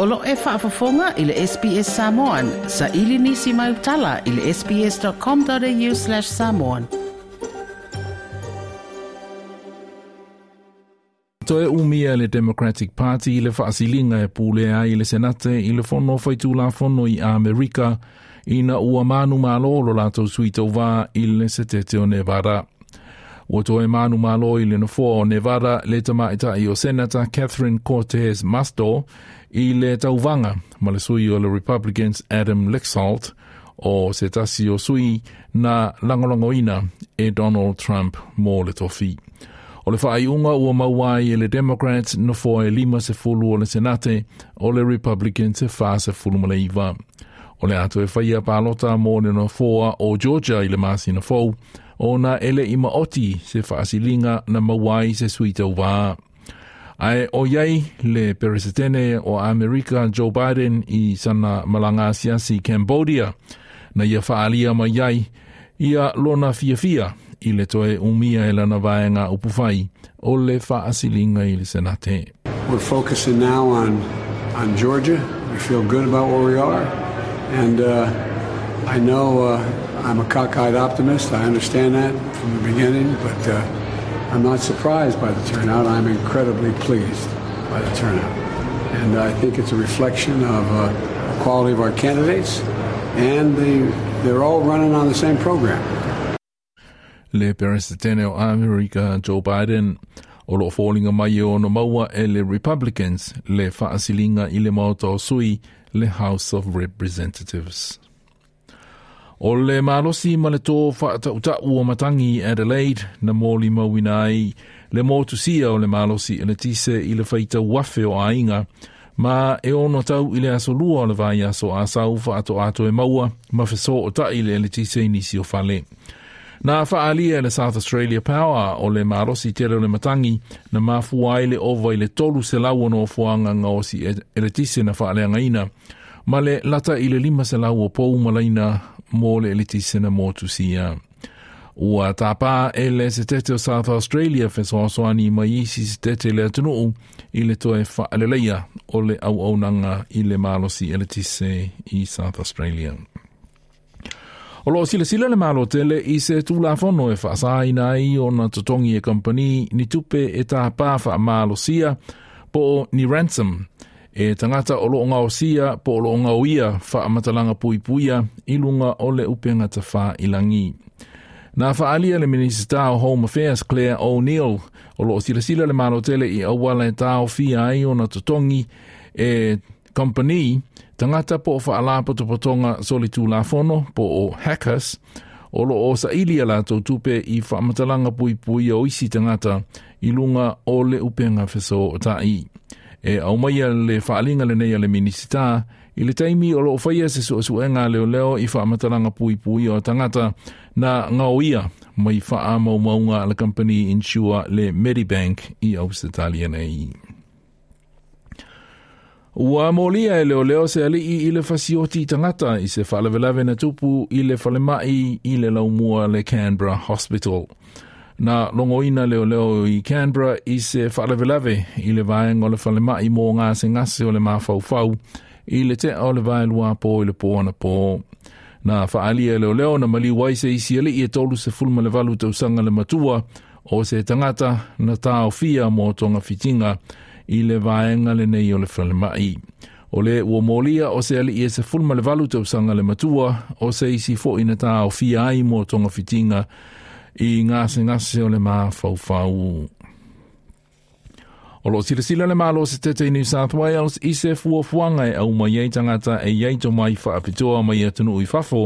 O lo e whaafafonga i le SPS Samoan. Sa ili nisi mai utala i le sps.com.au slash samoan. Toi umia le Democratic Party le faasilinga e pule ai le senate i le fono faitu la fono i Amerika ina ua manu malolo lato suito va i le O Nevada. Ua toe manu malo i le nofoa o Nevada le tamaita i o Senator Catherine Cortez Masto i tauvaga ma le sui o le Republicans Adam Lexalt o se tasi o sui na langolangoina e Donald Trump mō le tofi. O le whaaiunga ua mauai e le Democrats no fō e lima se fulu o le Senate o le Republicans se whā se fulu male iwa. O le ato e whaia pālota mō le na fōa o Georgia i le māsi na fōu o na ele ima oti se whaasilinga na mauai se sui tau Ai o le peresetene o Joe Biden i sana malanga siasi Cambodia na ia mai ia lona fia fia i le toe umia e lana vaenga o le i le senate. We're focusing now on, on Georgia. We feel good about where we are. And uh, I know uh, I'm a cockeyed optimist. I understand that from the beginning, but uh, I'm not surprised by the turnout. I'm incredibly pleased by the turnout. And I think it's a reflection of uh, the quality of our candidates, and the, they're all running on the same program. le peresetene o Amerika Joe Biden o loo fōlinga mai o no maua e le Republicans le whaasilinga i le maota sui le House of Representatives. O le malosi ma le tō whaata o matangi Adelaide na mōli mawina ai. Le mōtu sia o le malosi e le tise i le whaita wafe o ainga. Ma e ono tau i le aso lua o le vai aso a sau whaato ato e maua ma whesō o ta i le le tise i nisi o whale. Nā whaalia e le South Australia Power o le marosi tere o le matangi na mafua ai le ovai le tolu se lau ono o fuanga ngosi e, e le tise na whaalea ngaina. Ma le lata i le lima se lau o pou malaina mō le eliti sina mō tu si ia. Ua tāpā e le se tete o South Australia fe so aso ani mai isi se tete le atunuu i le toe whaaleleia o le au au nanga i le mālosi eliti se i South Australia. O loo sila sila le mālo tele i se tūlā fono e whaasā i nai o na tutongi e kompani ni tupe e tāpā wha mālo sia po ni ransom – e tangata o loonga o sia po o loonga o ia wha amatalanga pui puia i o le upenga ta wha ilangi. Nā whaalia le Minister of Home Affairs Claire O'Neill o loo sila sila le malo i awala e tāo fia ai o na totongi e company tangata po o potonga soli tu la fono po o hackers o loo sa ilia la tau tupe i whaamatalanga pui pui o isi tangata ilunga lunga o le upenga fesoo o ta'i. i e au mai le faalinga le nei le minisita i le taimi o lo faia se so so nga le leo i fa matalanga pui pui o tangata na nga oia mai fa amo maunga le company insure le Medibank i Australia nei Ua molia e leo leo se ali i ile fasioti tangata i se falevelave na tupu i le falemai i le laumua le Canberra Hospital. Hospital na longo ina leo leo i Canberra i se whalavelave i le vaeng o le whalema i mō ngā se ngase o le mā fau i le te o le vae lua pō i le pō ana pō. Nā whaalia leo leo na mali wai se i siele i e tolu se fulma le valu tau sanga le matua o se tangata na tā o fia mō tonga fitinga i le vaenga le nei o le whalema i. O le ua mōlia o se ali i e se fulma le valu tau sanga le matua o se i si fo i na tā o fia ai mō tonga fitinga i i ngā ngase ngase o le mā fawfau. O lo sila sila le mā lo se te i New South Wales i se fua fuanga e au mai ei tangata e iei to mai whaapitoa mai atunu i fafo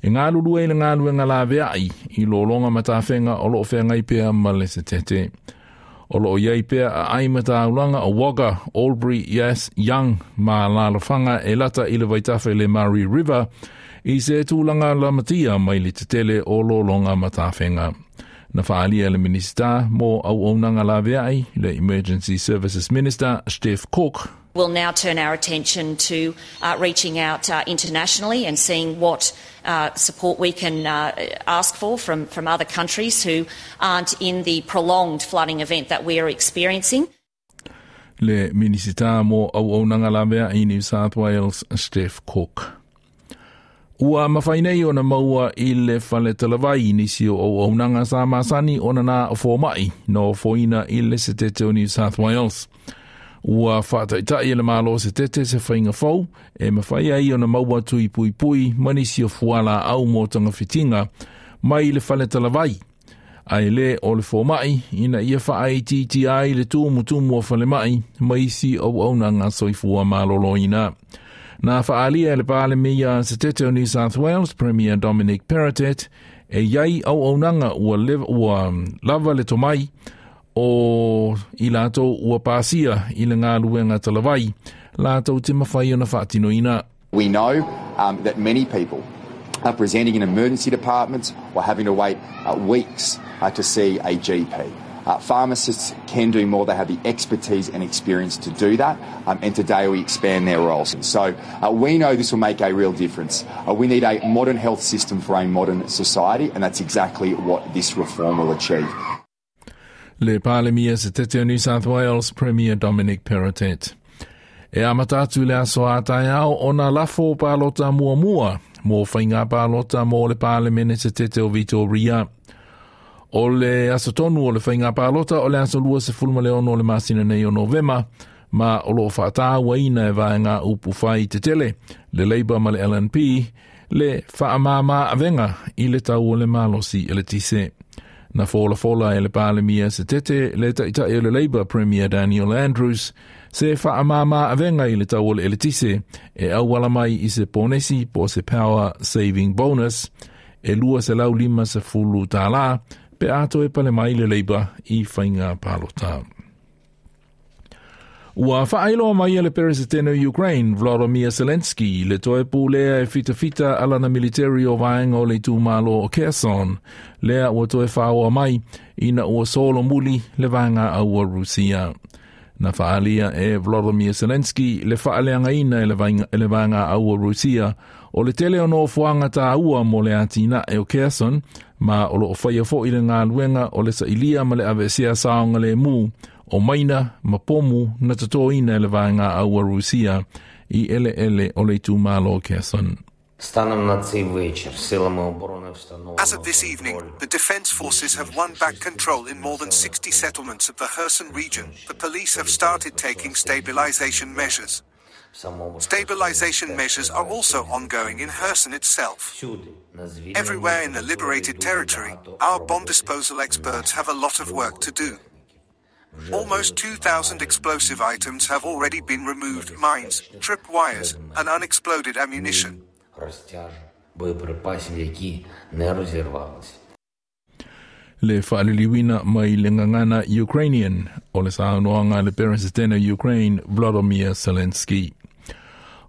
e ngā lulu e le ngā lue ngā lawe ai i lo longa matawhenga o lo whenga i pia ma le se tete. Se o loo iei pea a aimata aulanga o Wagga, Albury, Yass, Young, ma lalafanga e lata i le waitafe le Murray River, i se tūlanga la matia mai li te tele o lo longa matawhenga. Na whaalia e le minister mō au onanga la veai, le Emergency Services Minister, Steph Cook, We'll now turn our attention to uh, reaching out uh, internationally and seeing what uh, support we can uh, ask for from, from other countries who aren't in the prolonged flooding event that we are experiencing. Le minisita mo au au nanga i New South Wales, Steph Cook. Ua mawhainei o na maua i le whale talawai nisi o au au nanga sā māsani o na nā o fōmai no fōina i le se New South Wales. ua whaataita i le mālo se tete se whainga fau, e ma whai ai ona maua tui pui pui, manisi o fuala au mō tanga fitinga, mai le whale talawai. Ai le o le fōmai, ina ia whaai titi ai le tūmu tūmu o whale mai, mai si au au na ngā soifua mālo loina. Nā whaalia le pāle mea se tete o New South Wales, Premier Dominic Perrottet, e iai au au nanga ua, ua lava le tomai, mai, o i lātou ua pāsia i le ngā luenga talawai, lātou te mawhai We know um, that many people are presenting in emergency departments or having to wait uh, weeks uh, to see a GP. Uh, pharmacists can do more. They have the expertise and experience to do that. Um, and today we expand their roles. So uh, we know this will make a real difference. Uh, we need a modern health system for a modern society, and that's exactly what this reform will achieve. le Palemia se tete o New South Wales Premier Dominic Perrottet. E amatatu le aso atai au o na lafo palota mua mua, mō whainga palota mō le Palemene se tete o Vitoria. O le aso tonu o le whainga palota o le aso lua se fulma le ono le masina nei o novema, ma o lo whaata waina e vaenga upu whai te tele, le Labour ma le LNP, le whaamama avenga i le tau o le malosi e le tise na fola fola e le pale mia se tete le taita e le Labour Premier Daniel Andrews se fa a mama a venga i le tau o e le eletise e au wala mai i se ponesi po se power saving bonus e lua se lau lima se fulu tā la pe ato e pale mai le Labour i whainga palo tāu. Ua whaailo mai le peresiteno Ukraine, Vladimir Zelensky, le toe pūlea e fita fita ala na military o vaenga o le tū o Kherson, lea ua toe whaua mai ina ua solo muli le vaenga a a Rusia. Na whaalia e Vladimir Zelensky le whaaleanga ina e le vaenga e a a Rusia, o le tele ono fuanga tā ua mo le atina e o Kherson, ma o lo o whaia fo i le ngā luenga o le sa ilia ma le avesea saonga le mū, o maina na tatoina le aua Rusia i ele ele o le As of this evening, the defense forces have won back control in more than 60 settlements of the Kherson region. The police have started taking stabilization measures. Stabilization measures are also ongoing in Kherson itself. Everywhere in the liberated territory, our bomb disposal experts have a lot of work to do. Almost 2,000 explosive items have already been removed mines, trip wires, and unexploded ammunition. le faaliliuina mai le ngangana Ukrainian o le saanoanga le peresetene Ukraine Vladimir Zelensky.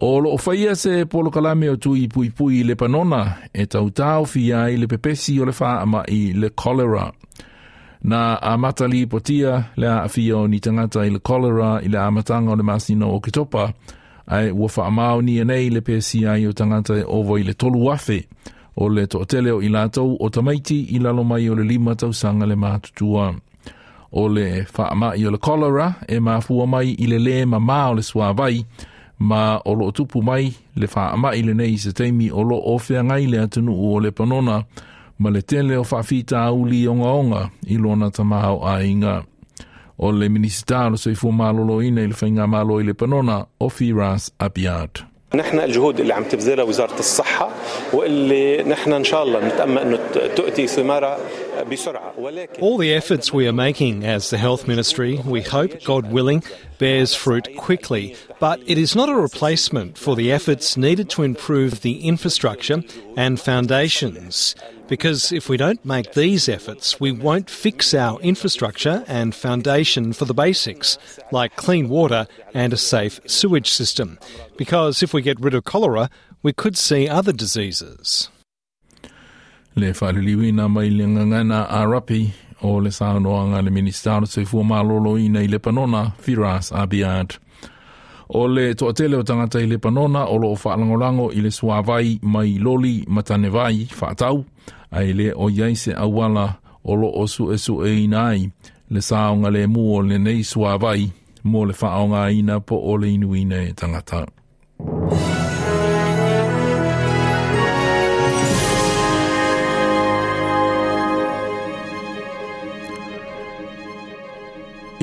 O loo faia se polokalame o tui pui pui le panona e tau fi ai le pepesi o le ama i le cholera. na a matali potia le a afio ni tangata i le kolera i le amatanga o le masino o kitopa ai ua whaamau ni anei le pesi ai o tangata e ovo i le tolu wafe o le to tele o i lātou o tamaiti i lalo mai o le lima tau sanga le mātutua. O le whaamau i o le kolera e mafua mai i le le ma o le suavai ma o lo tupu mai le whaamau i le nei se teimi o lo ofea ngai le atunu o le panona ma le tele o whawhita onga i lona a inga. O le malolo ina whainga malo i le panona o Firas نحن الجهود اللي عم تبذلها وزارة الصحة واللي نحن إن شاء الله نتأمل أنه تؤتي ثمارها بسرعة ولكن All the efforts we are making as the Health Ministry, we hope, God willing, bears fruit quickly. But it is not a replacement for the efforts needed to improve the infrastructure and foundations. Because if we don't make these efforts, we won't fix our infrastructure and foundation for the basics, like clean water and a safe sewage system. Because if we get rid of cholera, we could see other diseases. Le na mai le ngangana a rapi o le sānoanga le ministāra se fua mālolo i nei le panona, Firas Abiad. o le toa tele o tangata i le panona o loo whaalangolango i le suawai mai loli matane vai whaatau a i le o iai se awala o loo su e su e inai le saonga le mua le nei suawai mo le whaonga ina po o le inuina e tangata.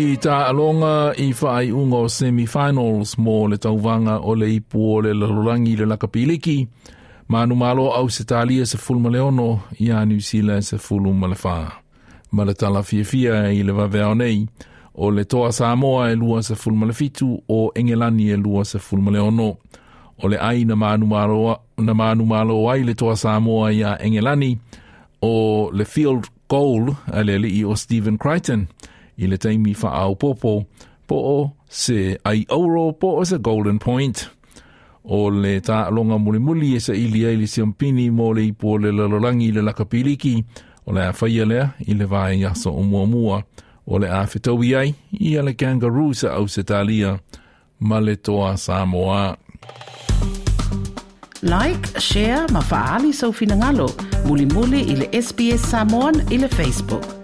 I tā alonga i whai unga o semi-finals mō le tauwanga o le ipu o le larurangi le lakapiliki. Manu malo au se tālia se fulma le ono i a New Zealand se fulma le whaa. Ma le tala fia fia i le wawea o nei o le toa Samoa e lua se fulma le fitu o Engelani e lua se fulma le ono. O le ai na manu malo ai le toa Samoa i a Engelani o le field goal a le li o Stephen Crichton i le teimi fa au popo po o se ai auro po o se golden point o le ta longa muli muli e se ilia ili se umpini mo le ipo le lalolangi le lakapiliki o le a faialea i le vae yaso o mua mua o le a fitaui ai i le kangaroo sa au se talia ma le toa Samoa. Like, share, ma faali sau finangalo. Muli muli ili SBS Samoan ili Facebook.